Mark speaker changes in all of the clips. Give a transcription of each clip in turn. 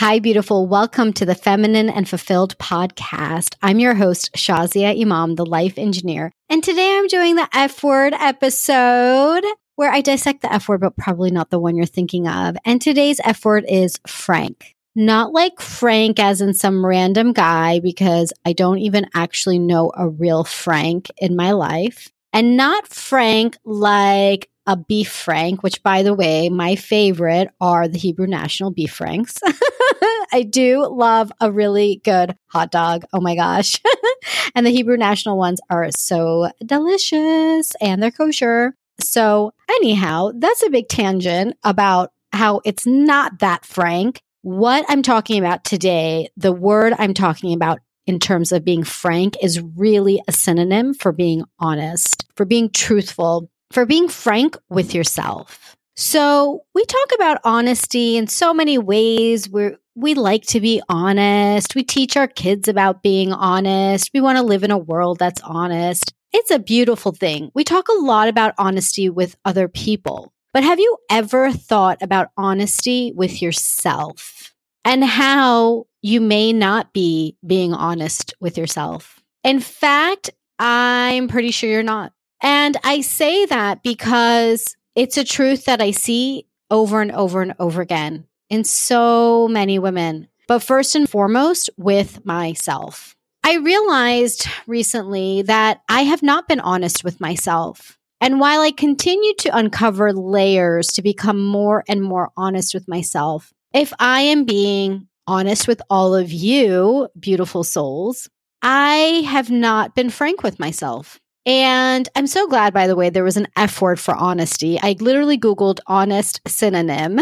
Speaker 1: Hi, beautiful. Welcome to the Feminine and Fulfilled podcast. I'm your host, Shazia Imam, the life engineer. And today I'm doing the F word episode where I dissect the F word, but probably not the one you're thinking of. And today's F word is Frank. Not like Frank as in some random guy, because I don't even actually know a real Frank in my life. And not Frank like a beef frank, which by the way, my favorite are the Hebrew National beef franks. I do love a really good hot dog. Oh my gosh. and the Hebrew National ones are so delicious and they're kosher. So, anyhow, that's a big tangent about how it's not that frank. What I'm talking about today, the word I'm talking about in terms of being frank is really a synonym for being honest, for being truthful, for being frank with yourself. So, we talk about honesty in so many ways. we we like to be honest. We teach our kids about being honest. We want to live in a world that's honest. It's a beautiful thing. We talk a lot about honesty with other people. But have you ever thought about honesty with yourself and how you may not be being honest with yourself? In fact, I'm pretty sure you're not. And I say that because it's a truth that I see over and over and over again in so many women, but first and foremost with myself. I realized recently that I have not been honest with myself. And while I continue to uncover layers to become more and more honest with myself, if I am being honest with all of you, beautiful souls, I have not been frank with myself. And I'm so glad, by the way, there was an F word for honesty. I literally Googled honest synonym.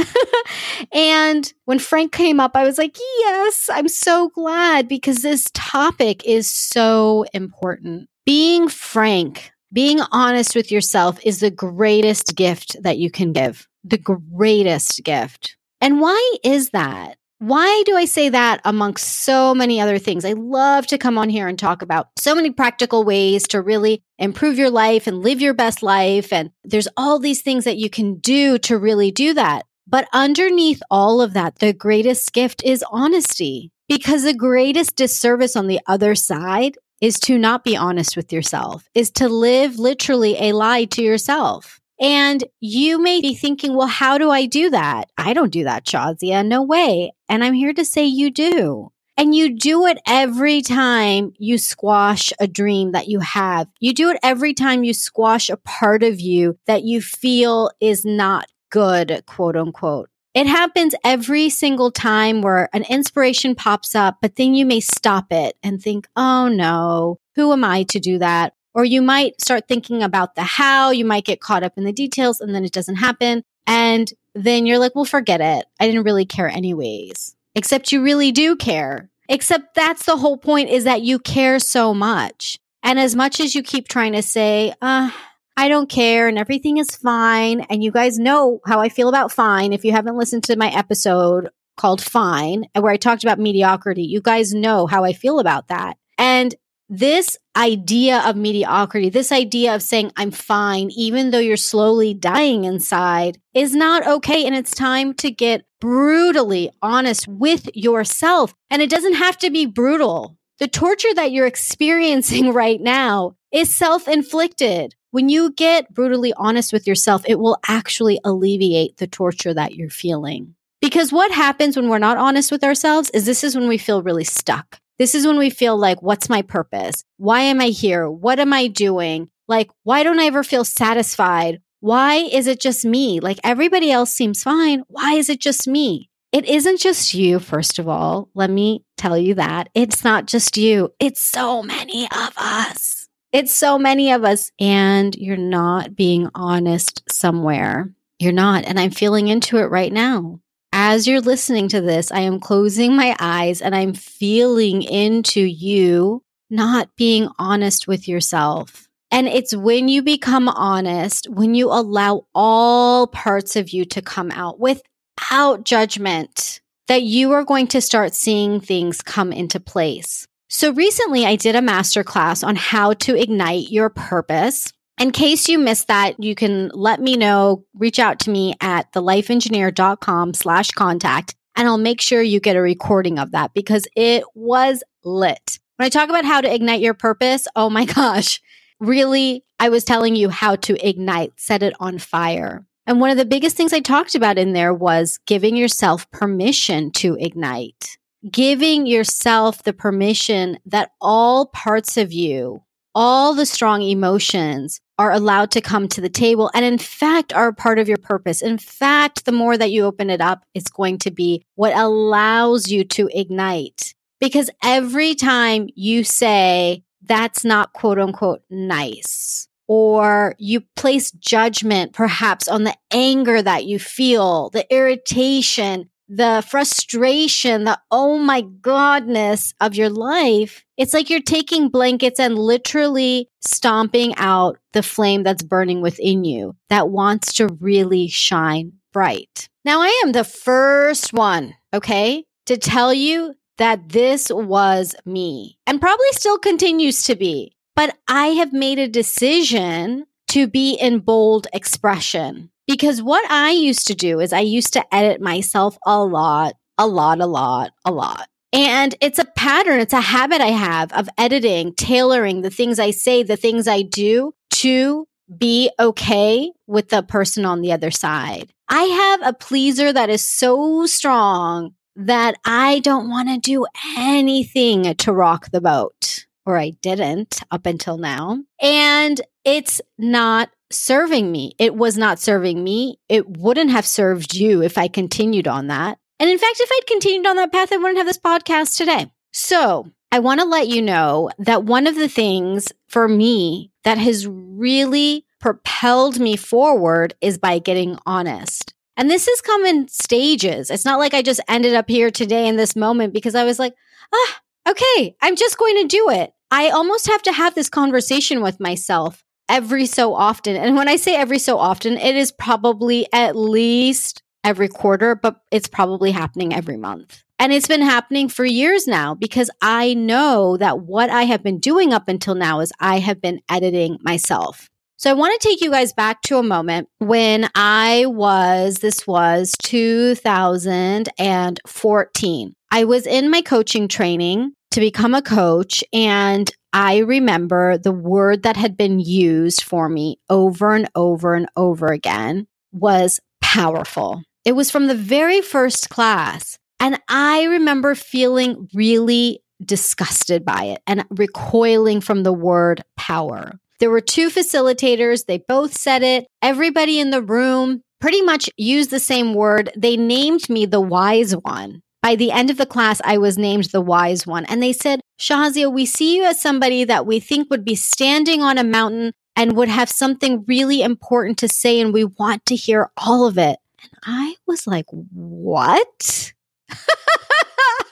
Speaker 1: and when Frank came up, I was like, yes, I'm so glad because this topic is so important. Being frank, being honest with yourself is the greatest gift that you can give. The greatest gift. And why is that? Why do I say that amongst so many other things? I love to come on here and talk about so many practical ways to really improve your life and live your best life. And there's all these things that you can do to really do that. But underneath all of that, the greatest gift is honesty because the greatest disservice on the other side is to not be honest with yourself, is to live literally a lie to yourself. And you may be thinking, well, how do I do that? I don't do that, Shazia. No way. And I'm here to say you do. And you do it every time you squash a dream that you have. You do it every time you squash a part of you that you feel is not good, quote unquote. It happens every single time where an inspiration pops up, but then you may stop it and think, oh no, who am I to do that? Or you might start thinking about the how, you might get caught up in the details and then it doesn't happen. And then you're like, well, forget it. I didn't really care anyways. Except you really do care. Except that's the whole point is that you care so much. And as much as you keep trying to say, uh, I don't care and everything is fine. And you guys know how I feel about fine. If you haven't listened to my episode called Fine, where I talked about mediocrity, you guys know how I feel about that. And this idea of mediocrity, this idea of saying, I'm fine, even though you're slowly dying inside, is not okay. And it's time to get brutally honest with yourself. And it doesn't have to be brutal. The torture that you're experiencing right now is self inflicted. When you get brutally honest with yourself, it will actually alleviate the torture that you're feeling. Because what happens when we're not honest with ourselves is this is when we feel really stuck. This is when we feel like, what's my purpose? Why am I here? What am I doing? Like, why don't I ever feel satisfied? Why is it just me? Like, everybody else seems fine. Why is it just me? It isn't just you, first of all. Let me tell you that. It's not just you, it's so many of us. It's so many of us. And you're not being honest somewhere. You're not. And I'm feeling into it right now as you're listening to this, I am closing my eyes and I'm feeling into you not being honest with yourself. And it's when you become honest, when you allow all parts of you to come out without judgment, that you are going to start seeing things come into place. So recently I did a masterclass on how to ignite your purpose. In case you missed that, you can let me know, reach out to me at thelifeengineer.com slash contact. and I'll make sure you get a recording of that because it was lit. When I talk about how to ignite your purpose, oh my gosh, really, I was telling you how to ignite, set it on fire. And one of the biggest things I talked about in there was giving yourself permission to ignite, giving yourself the permission that all parts of you, all the strong emotions are allowed to come to the table and in fact are part of your purpose. In fact, the more that you open it up, it's going to be what allows you to ignite. Because every time you say, that's not quote unquote nice, or you place judgment perhaps on the anger that you feel, the irritation, the frustration, the oh my godness of your life, it's like you're taking blankets and literally stomping out the flame that's burning within you that wants to really shine bright. Now, I am the first one, okay, to tell you that this was me and probably still continues to be. But I have made a decision to be in bold expression because what I used to do is I used to edit myself a lot, a lot, a lot, a lot. And it's a pattern, it's a habit I have of editing, tailoring the things I say, the things I do to be okay with the person on the other side. I have a pleaser that is so strong that I don't want to do anything to rock the boat, or I didn't up until now. And it's not serving me. It was not serving me. It wouldn't have served you if I continued on that. And in fact, if I'd continued on that path, I wouldn't have this podcast today. So I want to let you know that one of the things for me that has really propelled me forward is by getting honest. And this has come in stages. It's not like I just ended up here today in this moment because I was like, ah, okay, I'm just going to do it. I almost have to have this conversation with myself every so often. And when I say every so often, it is probably at least every quarter, but it's probably happening every month. And it's been happening for years now because I know that what I have been doing up until now is I have been editing myself. So I want to take you guys back to a moment when I was, this was 2014. I was in my coaching training to become a coach and I remember the word that had been used for me over and over and over again was powerful. It was from the very first class. And I remember feeling really disgusted by it and recoiling from the word power. There were two facilitators. They both said it. Everybody in the room pretty much used the same word. They named me the wise one. By the end of the class, I was named the wise one. And they said, Shazia, we see you as somebody that we think would be standing on a mountain and would have something really important to say, and we want to hear all of it. And I was like, what?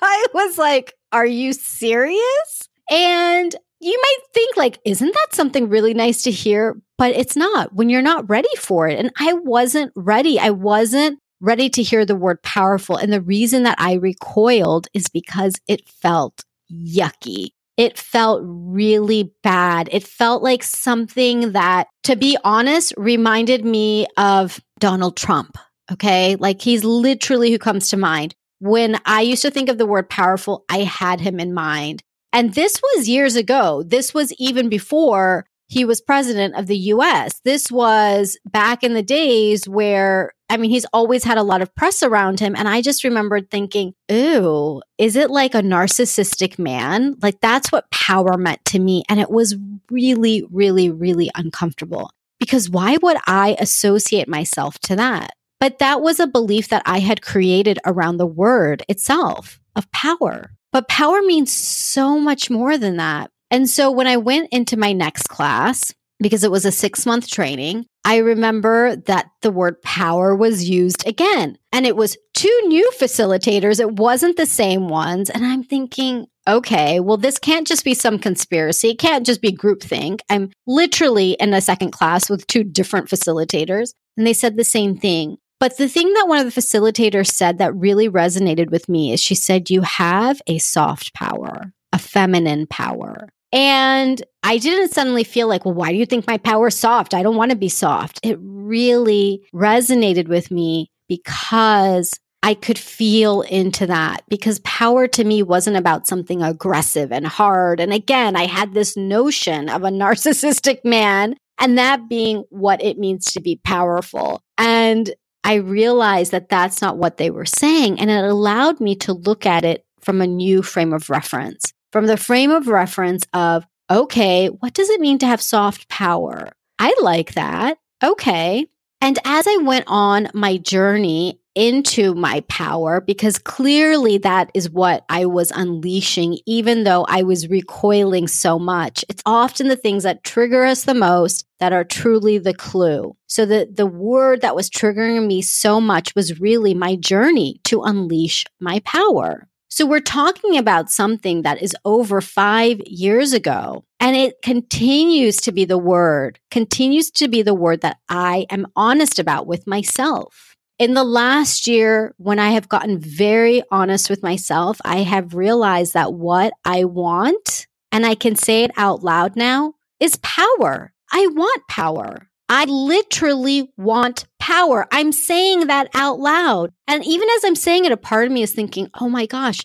Speaker 1: I was like, are you serious? And you might think like isn't that something really nice to hear but it's not when you're not ready for it and i wasn't ready i wasn't ready to hear the word powerful. And the reason that I recoiled is because it felt yucky. It felt really bad. It felt like something that, to be honest, reminded me of Donald Trump. Okay. Like he's literally who comes to mind. When I used to think of the word powerful, I had him in mind. And this was years ago. This was even before he was president of the US. This was back in the days where, I mean, he's always had a lot of press around him. And I just remembered thinking, ooh, is it like a narcissistic man? Like that's what power meant to me. And it was really, really, really uncomfortable because why would I associate myself to that? But that was a belief that I had created around the word itself of power. But power means so much more than that. And so when I went into my next class, because it was a six month training, I remember that the word power was used again. And it was two new facilitators. It wasn't the same ones. And I'm thinking, okay, well, this can't just be some conspiracy. It can't just be groupthink. I'm literally in a second class with two different facilitators. And they said the same thing. But the thing that one of the facilitators said that really resonated with me is she said, You have a soft power, a feminine power. And I didn't suddenly feel like, well, why do you think my power is soft? I don't want to be soft. It really resonated with me because I could feel into that because power to me wasn't about something aggressive and hard. And again, I had this notion of a narcissistic man and that being what it means to be powerful. And I realized that that's not what they were saying. And it allowed me to look at it from a new frame of reference, from the frame of reference of, okay, what does it mean to have soft power? I like that. Okay. And as I went on my journey into my power, because clearly that is what I was unleashing, even though I was recoiling so much, it's often the things that trigger us the most that are truly the clue. So the, the word that was triggering me so much was really my journey to unleash my power. So we're talking about something that is over five years ago. And it continues to be the word, continues to be the word that I am honest about with myself. In the last year, when I have gotten very honest with myself, I have realized that what I want, and I can say it out loud now, is power. I want power. I literally want power. I'm saying that out loud. And even as I'm saying it, a part of me is thinking, oh my gosh,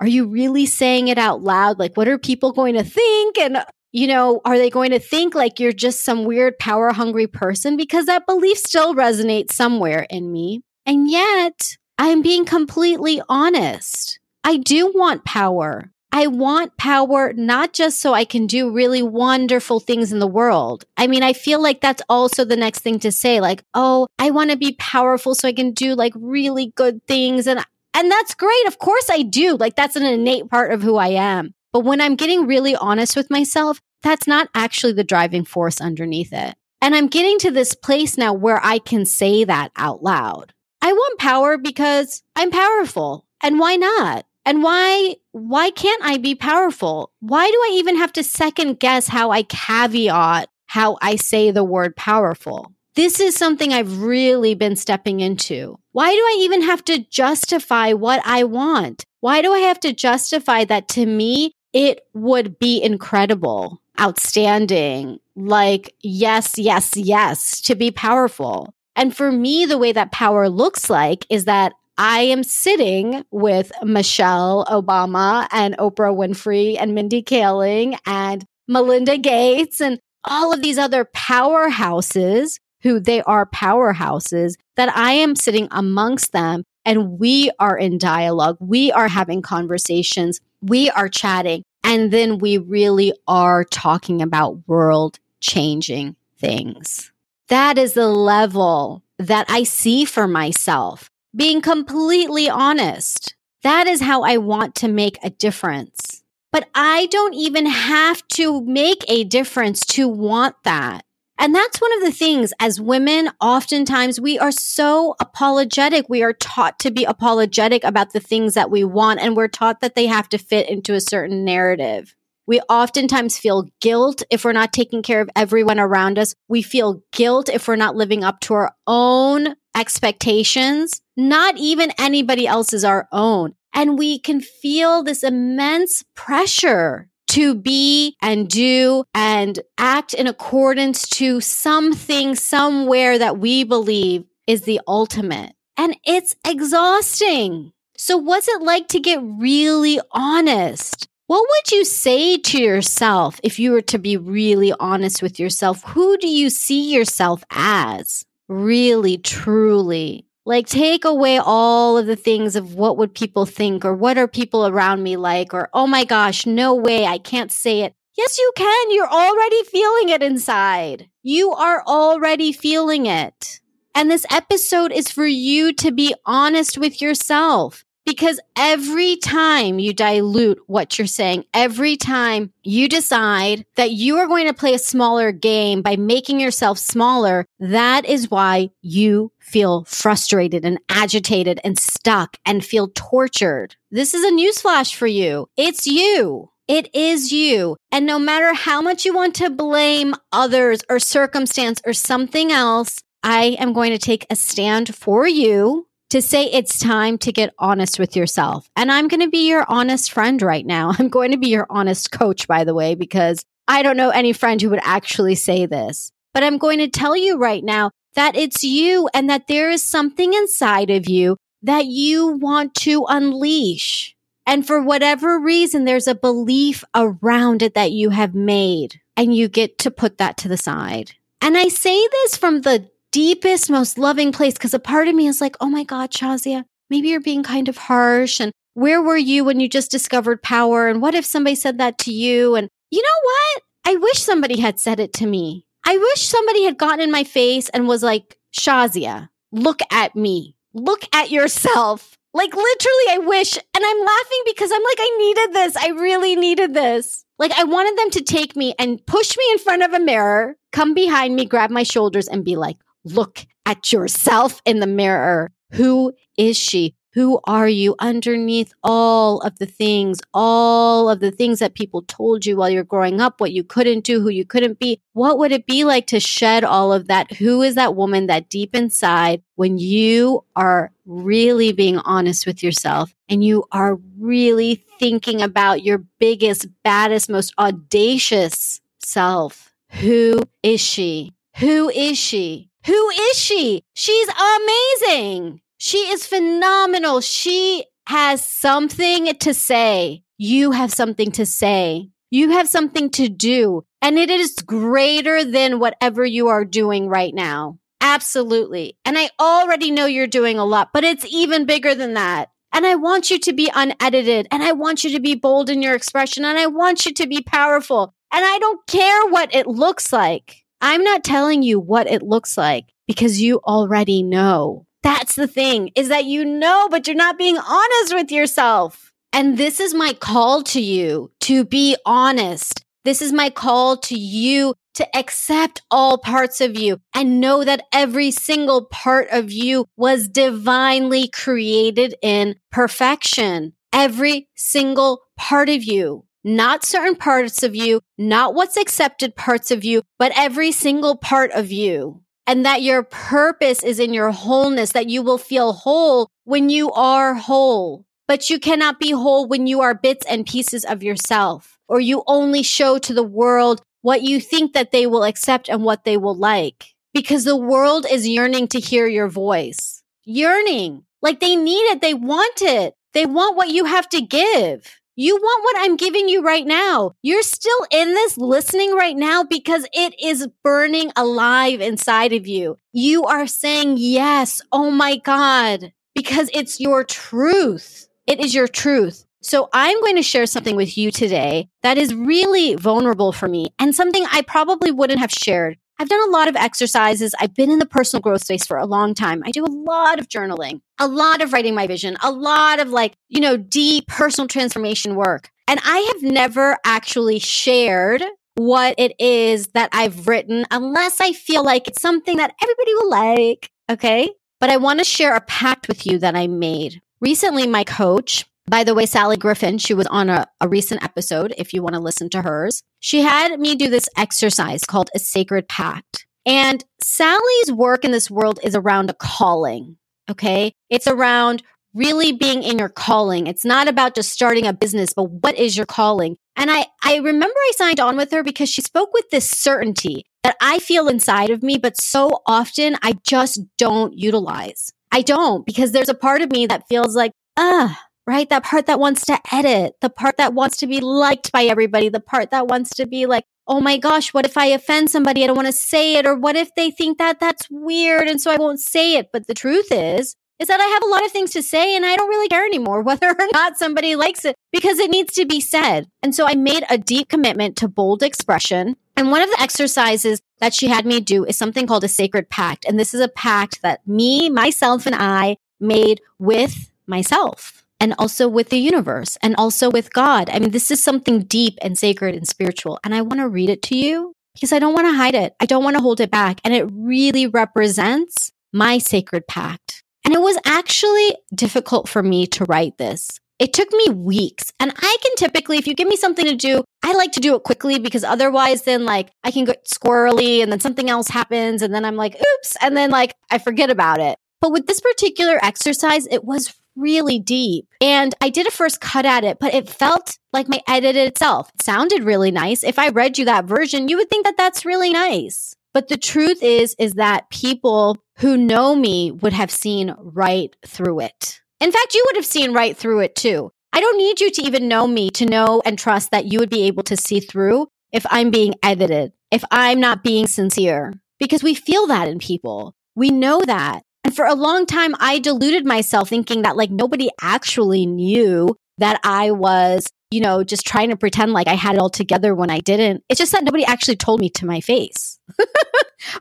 Speaker 1: are you really saying it out loud? Like, what are people going to think? And, you know, are they going to think like you're just some weird power hungry person? Because that belief still resonates somewhere in me. And yet, I'm being completely honest. I do want power. I want power not just so I can do really wonderful things in the world. I mean, I feel like that's also the next thing to say like, "Oh, I want to be powerful so I can do like really good things." And and that's great. Of course I do. Like that's an innate part of who I am. But when I'm getting really honest with myself, that's not actually the driving force underneath it. And I'm getting to this place now where I can say that out loud. I want power because I'm powerful. And why not? And why why can't I be powerful? Why do I even have to second guess how I caveat how I say the word powerful? This is something I've really been stepping into. Why do I even have to justify what I want? Why do I have to justify that to me it would be incredible, outstanding, like yes, yes, yes to be powerful? And for me, the way that power looks like is that I am sitting with Michelle Obama and Oprah Winfrey and Mindy Kaling and Melinda Gates and all of these other powerhouses who they are powerhouses that I am sitting amongst them and we are in dialogue. We are having conversations. We are chatting. And then we really are talking about world changing things. That is the level that I see for myself being completely honest. That is how I want to make a difference. But I don't even have to make a difference to want that. And that's one of the things as women, oftentimes we are so apologetic. We are taught to be apologetic about the things that we want, and we're taught that they have to fit into a certain narrative. We oftentimes feel guilt if we're not taking care of everyone around us. We feel guilt if we're not living up to our own expectations, not even anybody else's our own. And we can feel this immense pressure to be and do and act in accordance to something somewhere that we believe is the ultimate. And it's exhausting. So what's it like to get really honest? What would you say to yourself if you were to be really honest with yourself? Who do you see yourself as? Really, truly. Like take away all of the things of what would people think or what are people around me like or oh my gosh, no way, I can't say it. Yes, you can. You're already feeling it inside. You are already feeling it. And this episode is for you to be honest with yourself. Because every time you dilute what you're saying, every time you decide that you are going to play a smaller game by making yourself smaller, that is why you feel frustrated and agitated and stuck and feel tortured. This is a newsflash for you. It's you. It is you. And no matter how much you want to blame others or circumstance or something else, I am going to take a stand for you to say it's time to get honest with yourself. And I'm going to be your honest friend right now. I'm going to be your honest coach, by the way, because I don't know any friend who would actually say this. But I'm going to tell you right now that it's you and that there is something inside of you that you want to unleash. And for whatever reason, there's a belief around it that you have made and you get to put that to the side. And I say this from the deepest, most loving place because a part of me is like, oh my God, Shazia, maybe you're being kind of harsh. And where were you when you just discovered power? And what if somebody said that to you? And you know what? I wish somebody had said it to me. I wish somebody had gotten in my face and was like, Shazia, look at me. Look at yourself. Like literally, I wish. And I'm laughing because I'm like, I needed this. I really needed this. Like I wanted them to take me and push me in front of a mirror, come behind me, grab my shoulders and be like, look at yourself in the mirror. Who is she? Who are you underneath all of the things, all of the things that people told you while you're growing up, what you couldn't do, who you couldn't be? What would it be like to shed all of that? Who is that woman that deep inside when you are really being honest with yourself and you are really thinking about your biggest, baddest, most audacious self? Who is she? Who is she? Who is she? She's amazing. She is phenomenal. She has something to say. You have something to say. You have something to do. And it is greater than whatever you are doing right now. Absolutely. And I already know you're doing a lot, but it's even bigger than that. And I want you to be unedited and I want you to be bold in your expression and I want you to be powerful. And I don't care what it looks like. I'm not telling you what it looks like because you already know. That's the thing is that you know, but you're not being honest with yourself. And this is my call to you to be honest. This is my call to you to accept all parts of you and know that every single part of you was divinely created in perfection. Every single part of you, not certain parts of you, not what's accepted parts of you, but every single part of you and that your purpose is in your wholeness, that you will feel whole when you are whole. But you cannot be whole when you are bits and pieces of yourself, or you only show to the world what you think that they will accept and what they will like. Because the world is yearning to hear your voice. Yearning. Like they need it. They want it. They want what you have to give. You want what I'm giving you right now. You're still in this listening right now because it is burning alive inside of you. You are saying yes. Oh my God. Because it's your truth. It is your truth. So I'm going to share something with you today that is really vulnerable for me and something I probably wouldn't have shared I've done a lot of exercises. I've been in the personal growth space for a long time. I do a lot of journaling, a lot of writing my vision, a lot of like, you know, deep personal transformation work. And I have never actually shared what it is that I've written unless I feel like it's something that everybody will like. Okay. But I want to share a pact with you that I made. Recently, my coach, by the way, Sally Griffin, she was on a, a recent episode, if you want to listen to hers. She had me do this exercise called a sacred pact. And Sally's work in this world is around a calling. Okay. It's around really being in your calling. It's not about just starting a business, but what is your calling? And I, I remember I signed on with her because she spoke with this certainty that I feel inside of me, but so often I just don't utilize. I don't because there's a part of me that feels like, ah, right? That part that wants to edit, the part that wants to be liked by everybody, the part that wants to be like, oh my gosh, what if I offend somebody? I don't want to say it. Or what if they think that that's weird? And so I won't say it. But the truth is, is that I have a lot of things to say and I don't really care anymore whether or not somebody likes it because it needs to be said. And so I made a deep commitment to bold expression. And one of the exercises that she had me do is something called a sacred pact. And this is a pact that me, myself, and I made with myself and also with the universe and also with God. I mean, this is something deep and sacred and spiritual. And I want to read it to you because I don't want to hide it. I don't want to hold it back. And it really represents my sacred pact. And it was actually difficult for me to write this. It took me weeks. And I can typically, if you give me something to do, I like to do it quickly because otherwise, then like I can get squirrely and then something else happens. And then I'm like, oops. And then like I forget about it. But with this particular exercise, it was really deep. And I did a first cut at it, but it felt like my edit itself. It sounded really nice. If I read you that version, you would think that that's really nice. But the truth is, is that people who know me would have seen right through it. In fact, you would have seen right through it too. I don't need you to even know me to know and trust that you would be able to see through if I'm being edited, if I'm not being sincere, because we feel that in people. We know that. For a long time, I deluded myself thinking that like nobody actually knew that I was, you know, just trying to pretend like I had it all together when I didn't. It's just that nobody actually told me to my face.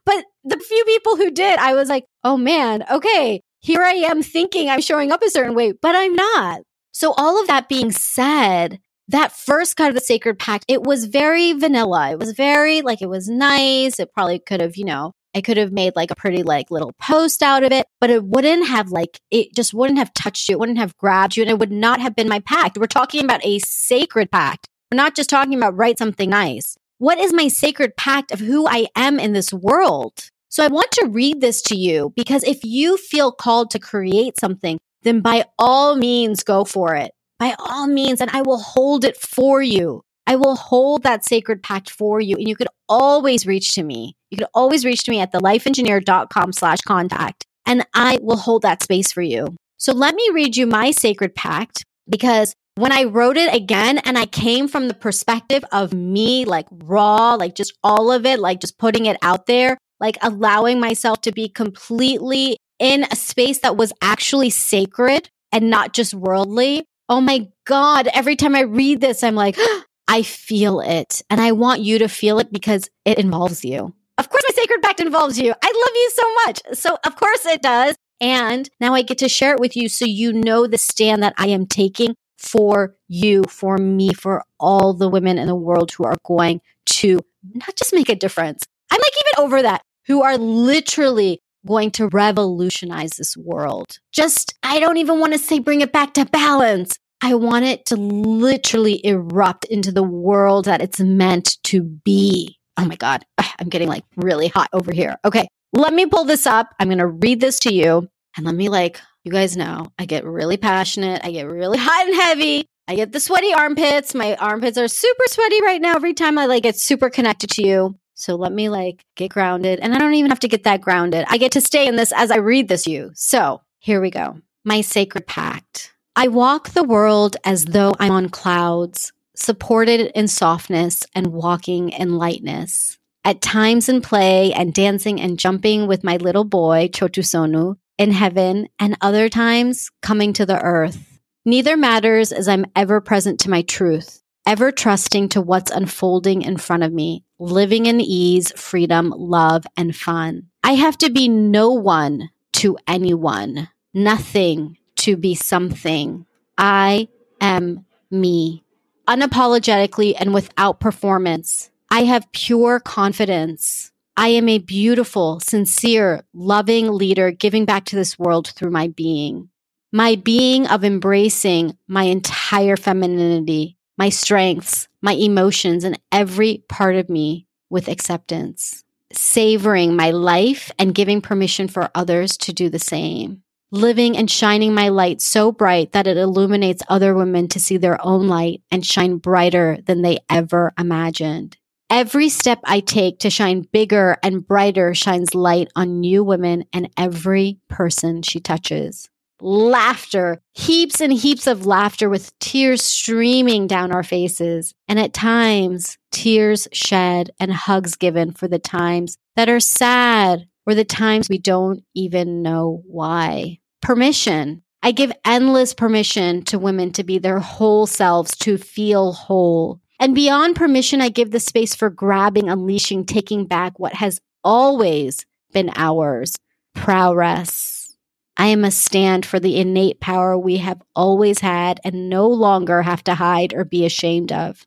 Speaker 1: but the few people who did, I was like, oh man, okay, here I am thinking I'm showing up a certain way, but I'm not. So all of that being said, that first cut of the sacred pact, it was very vanilla. It was very like it was nice. It probably could have, you know, I could have made like a pretty like little post out of it, but it wouldn't have like it just wouldn't have touched you. It wouldn't have grabbed you and it would not have been my pact. We're talking about a sacred pact. We're not just talking about write something nice. What is my sacred pact of who I am in this world? So I want to read this to you because if you feel called to create something, then by all means go for it by all means, and I will hold it for you. I will hold that sacred pact for you. And you could always reach to me. You could always reach to me at thelifeengineer.com slash contact, and I will hold that space for you. So let me read you my sacred pact because when I wrote it again and I came from the perspective of me, like raw, like just all of it, like just putting it out there, like allowing myself to be completely in a space that was actually sacred and not just worldly oh my God, every time I read this, I'm like, oh I feel it. And I want you to feel it because it involves you. Of course, my sacred pact involves you. I love you so much. So, of course, it does. And now I get to share it with you so you know the stand that I am taking for you, for me, for all the women in the world who are going to not just make a difference. I'm like even over that, who are literally going to revolutionize this world. Just, I don't even want to say bring it back to balance. I want it to literally erupt into the world that it's meant to be. Oh my God. I'm getting like really hot over here. Okay. Let me pull this up. I'm going to read this to you and let me like, you guys know, I get really passionate. I get really hot and heavy. I get the sweaty armpits. My armpits are super sweaty right now every time I like get super connected to you. So let me like get grounded. And I don't even have to get that grounded. I get to stay in this as I read this you. So here we go. My sacred pact. I walk the world as though I'm on clouds, supported in softness and walking in lightness. At times in play and dancing and jumping with my little boy, Chotusonu, in heaven, and other times coming to the earth. Neither matters as I'm ever present to my truth ever trusting to what's unfolding in front of me, living in ease, freedom, love, and fun. I have to be no one to anyone, nothing to be something. I am me, unapologetically and without performance. I have pure confidence. I am a beautiful, sincere, loving leader giving back to this world through my being. My being of embracing my entire femininity, my strengths, my emotions, and every part of me with acceptance, savoring my life and giving permission for others to do the same. Living and shining my light so bright that it illuminates other women to see their own light and shine brighter than they ever imagined. Every step I take to shine bigger and brighter shines light on new women and every person she touches laughter, heaps and heaps of laughter with tears streaming down our faces. And at times, tears shed and hugs given for the times that are sad or the times we don't even know why. Permission. I give endless permission to women to be their whole selves, to feel whole. And beyond permission, I give the space for grabbing, unleashing, taking back what has always been ours. Prowess. I am a stand for the innate power we have always had and no longer have to hide or be ashamed of.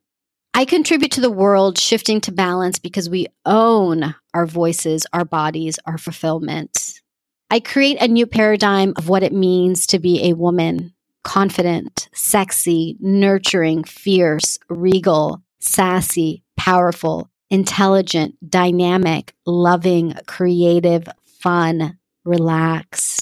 Speaker 1: I contribute to the world shifting to balance because we own our voices, our bodies, our fulfillment. I create a new paradigm of what it means to be a woman confident, sexy, nurturing, fierce, regal, sassy, powerful, intelligent, dynamic, loving, creative, fun, relaxed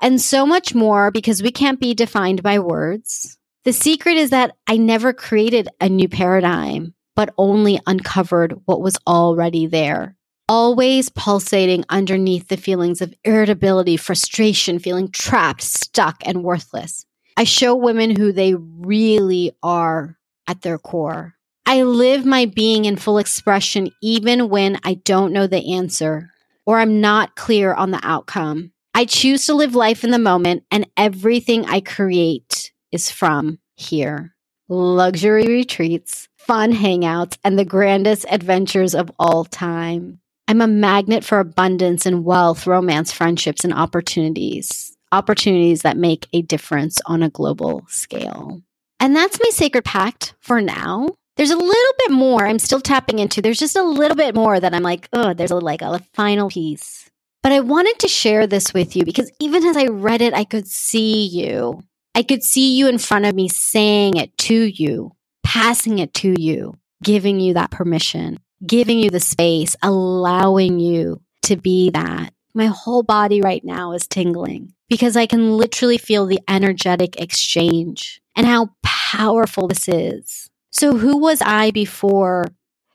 Speaker 1: and so much more because we can't be defined by words. The secret is that I never created a new paradigm, but only uncovered what was already there. Always pulsating underneath the feelings of irritability, frustration, feeling trapped, stuck, and worthless. I show women who they really are at their core. I live my being in full expression even when I don't know the answer or I'm not clear on the outcome. I choose to live life in the moment, and everything I create is from here. Luxury retreats, fun hangouts, and the grandest adventures of all time. I'm a magnet for abundance and wealth, romance, friendships, and opportunities. Opportunities that make a difference on a global scale. And that's my sacred pact for now. There's a little bit more I'm still tapping into. There's just a little bit more that I'm like, oh, there's a, like a final piece. But I wanted to share this with you because even as I read it, I could see you. I could see you in front of me saying it to you, passing it to you, giving you that permission giving you the space, allowing you to be that. My whole body right now is tingling because I can literally feel the energetic exchange and how powerful this is. So, who was I before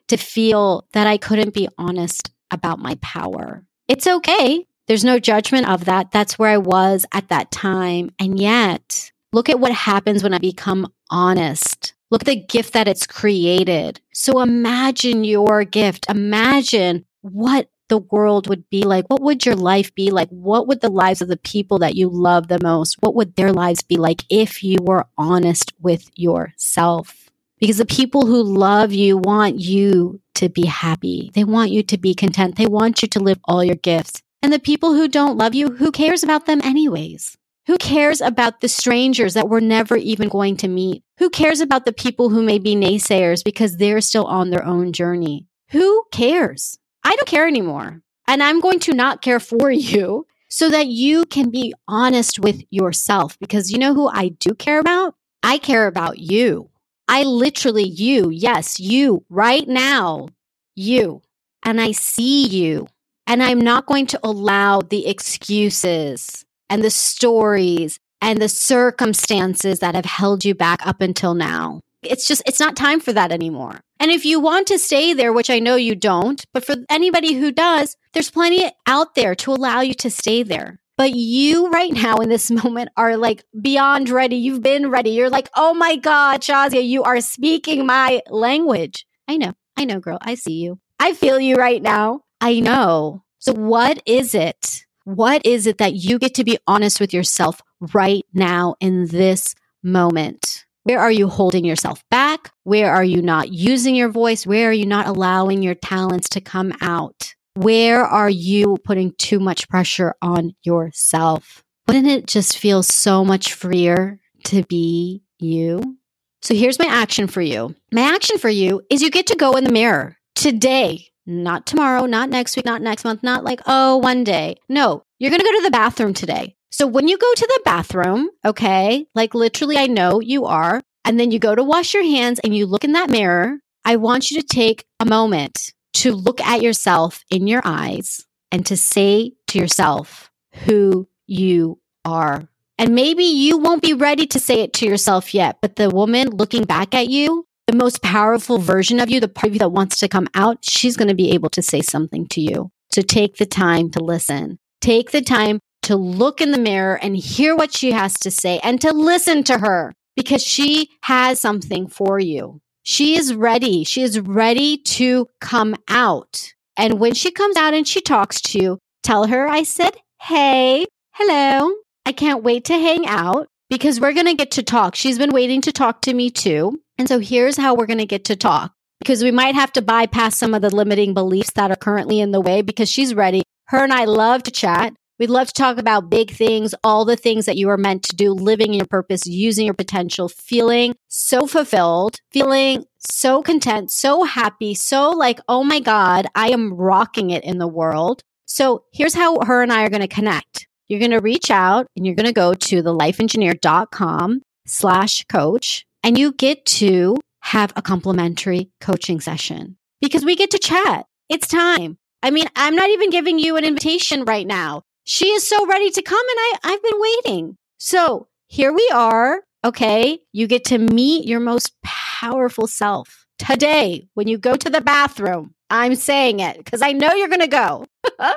Speaker 1: to feel that I couldn't be honest about my power? It's okay. There's no judgment of that. That's where I was at that time. And yet, look at what happens when I become honest Look at the gift that it's created. So imagine your gift. Imagine what the world would be like. What would your life be like? What would the lives of the people that you love the most, what would their lives be like if you were honest with yourself? Because the people who love you want you to be happy. They want you to be content. They want you to live all your gifts. And the people who don't love you, who cares about them anyways? Who cares about the strangers that we're never even going to meet? Who cares about the people who may be naysayers because they're still on their own journey? Who cares? I don't care anymore. And I'm going to not care for you so that you can be honest with yourself. Because you know who I do care about? I care about you. I literally, you, yes, you, right now, you. And I see you. And I'm not going to allow the excuses and the stories and the circumstances that have held you back up until now. It's just, it's not time for that anymore. And if you want to stay there, which I know you don't, but for anybody who does, there's plenty out there to allow you to stay there. But you right now in this moment are like beyond ready. You've been ready. You're like, oh my God, Shazia, you are speaking my language. I know. I know, girl. I see you. I feel you right now. I know. So what is it what is it that you get to be honest with yourself right now in this moment? Where are you holding yourself back? Where are you not using your voice? Where are you not allowing your talents to come out? Where are you putting too much pressure on yourself? Wouldn't it just feel so much freer to be you? So here's my action for you. My action for you is you get to go in the mirror today not tomorrow, not next week, not next month, not like, oh, one day. No, you're going to go to the bathroom today. So when you go to the bathroom, okay, like literally, I know you are, and then you go to wash your hands and you look in that mirror, I want you to take a moment to look at yourself in your eyes and to say to yourself who you are. And maybe you won't be ready to say it to yourself yet, but the woman looking back at you the most powerful version of you, the part of you that wants to come out, she's going to be able to say something to you. So take the time to listen. Take the time to look in the mirror and hear what she has to say and to listen to her because she has something for you. She is ready. She is ready to come out. And when she comes out and she talks to you, tell her I said, Hey, hello. I can't wait to hang out because we're going to get to talk. She's been waiting to talk to me too. And so here's how we're going to get to talk because we might have to bypass some of the limiting beliefs that are currently in the way because she's ready. Her and I love to chat. We'd love to talk about big things, all the things that you are meant to do, living your purpose, using your potential, feeling so fulfilled, feeling so content, so happy, so like, oh my God, I am rocking it in the world. So here's how her and I are going to connect. You're going to reach out and you're going to go to thelifeengineer.com slash coach and you get to have a complimentary coaching session because we get to chat. It's time. I mean, I'm not even giving you an invitation right now. She is so ready to come and I, I've been waiting. So here we are. Okay. You get to meet your most powerful self today when you go to the bathroom. I'm saying it because I know you're going to go.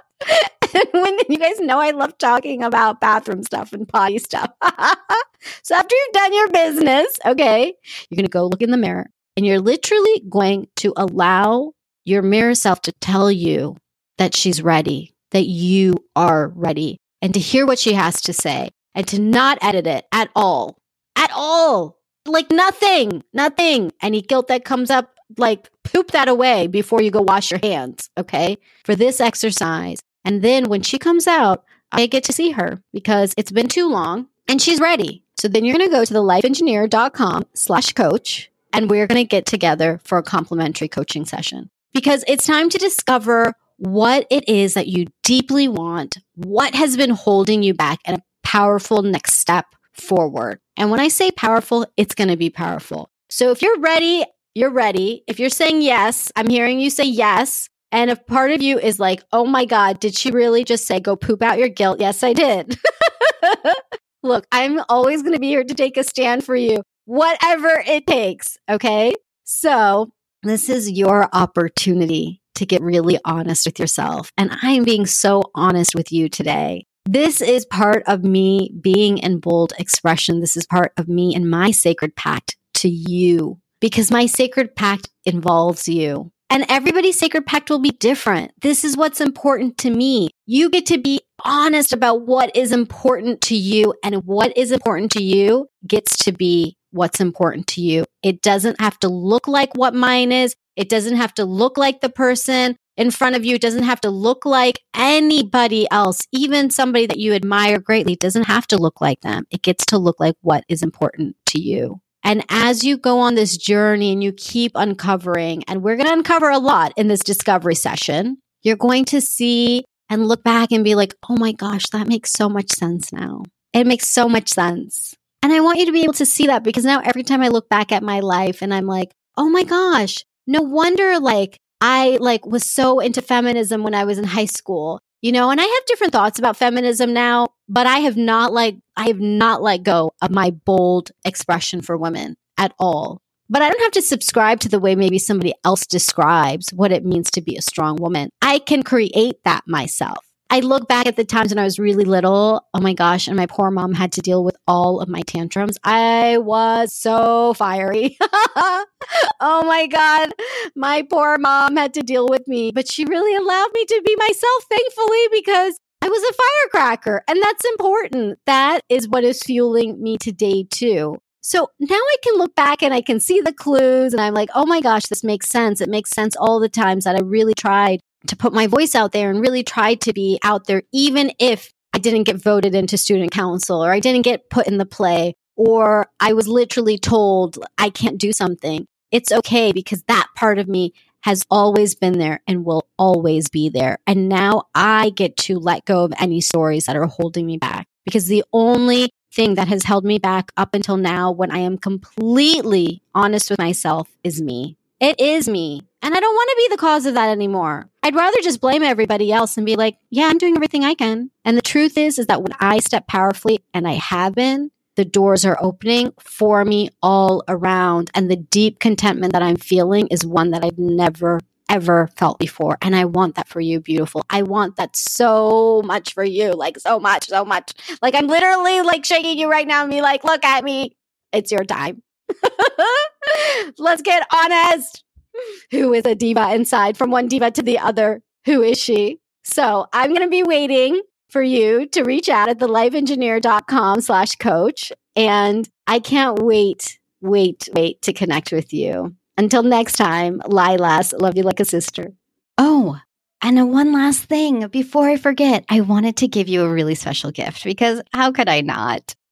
Speaker 1: when you guys know I love talking about bathroom stuff and potty stuff. so after you've done your business, okay, you're going to go look in the mirror and you're literally going to allow your mirror self to tell you that she's ready, that you are ready, and to hear what she has to say and to not edit it at all. At all. Like nothing, nothing. Any guilt that comes up, like poop that away before you go wash your hands, okay? For this exercise. And then when she comes out, I get to see her because it's been too long and she's ready. So then you're going to go to the lifeengineer.com slash coach and we're going to get together for a complimentary coaching session because it's time to discover what it is that you deeply want, what has been holding you back, and a powerful next step forward. And when I say powerful, it's going to be powerful. So if you're ready, you're ready. If you're saying yes, I'm hearing you say yes. And if part of you is like, oh my God, did she really just say, go poop out your guilt? Yes, I did. Look, I'm always going to be here to take a stand for you, whatever it takes. Okay. So this is your opportunity to get really honest with yourself. And I am being so honest with you today. This is part of me being in bold expression. This is part of me and my sacred pact to you because my sacred pact involves you. And everybody's sacred pact will be different. This is what's important to me. You get to be honest about what is important to you, and what is important to you gets to be what's important to you. It doesn't have to look like what mine is. It doesn't have to look like the person in front of you. It doesn't have to look like anybody else, even somebody that you admire greatly. Doesn't have to look like them. It gets to look like what is important to you. And as you go on this journey and you keep uncovering, and we're going to uncover a lot in this discovery session, you're going to see and look back and be like, oh my gosh, that makes so much sense now. It makes so much sense. And I want you to be able to see that because now every time I look back at my life and I'm like, oh my gosh, no wonder like I like was so into feminism when I was in high school. You know, and I have different thoughts about feminism now, but I have not like I have not let go of my bold expression for women at all. But I don't have to subscribe to the way maybe somebody else describes what it means to be a strong woman. I can create that myself. I look back at the times when I was really little. Oh my gosh. And my poor mom had to deal with all of my tantrums. I was so fiery. oh my God. My poor mom had to deal with me, but she really allowed me to be myself, thankfully, because I was a firecracker. And that's important. That is what is fueling me today, too. So now I can look back and I can see the clues and I'm like, oh my gosh, this makes sense. It makes sense all the times that I really tried to put my voice out there and really tried to be out there, even if I didn't get voted into student council or I didn't get put in the play or I was literally told I can't do something. It's okay because that part of me has always been there and will always be there. And now I get to let go of any stories that are holding me back because the only thing that has held me back up until now when I am completely honest with myself is me. It is me. And I don't want to be the cause of that anymore. I'd rather just blame everybody else and be like, yeah, I'm doing everything I can. And the truth is, is that when I step powerfully and I have been, the doors are opening for me all around. And the deep contentment that I'm feeling is one that I've never, ever felt before. And I want that for you, beautiful. I want that so much for you. Like, so much, so much. Like, I'm literally like shaking you right now and be like, look at me. It's your time. Let's get honest. Who is a diva inside from one diva to the other? Who is she? So I'm going to be waiting for you to reach out at thelifeengineer.com slash coach. And I can't wait, wait, wait to connect with you. Until next time, Lilas, love you like a sister. Oh, and one last thing before I forget, I wanted to give you a really special gift because how could I not?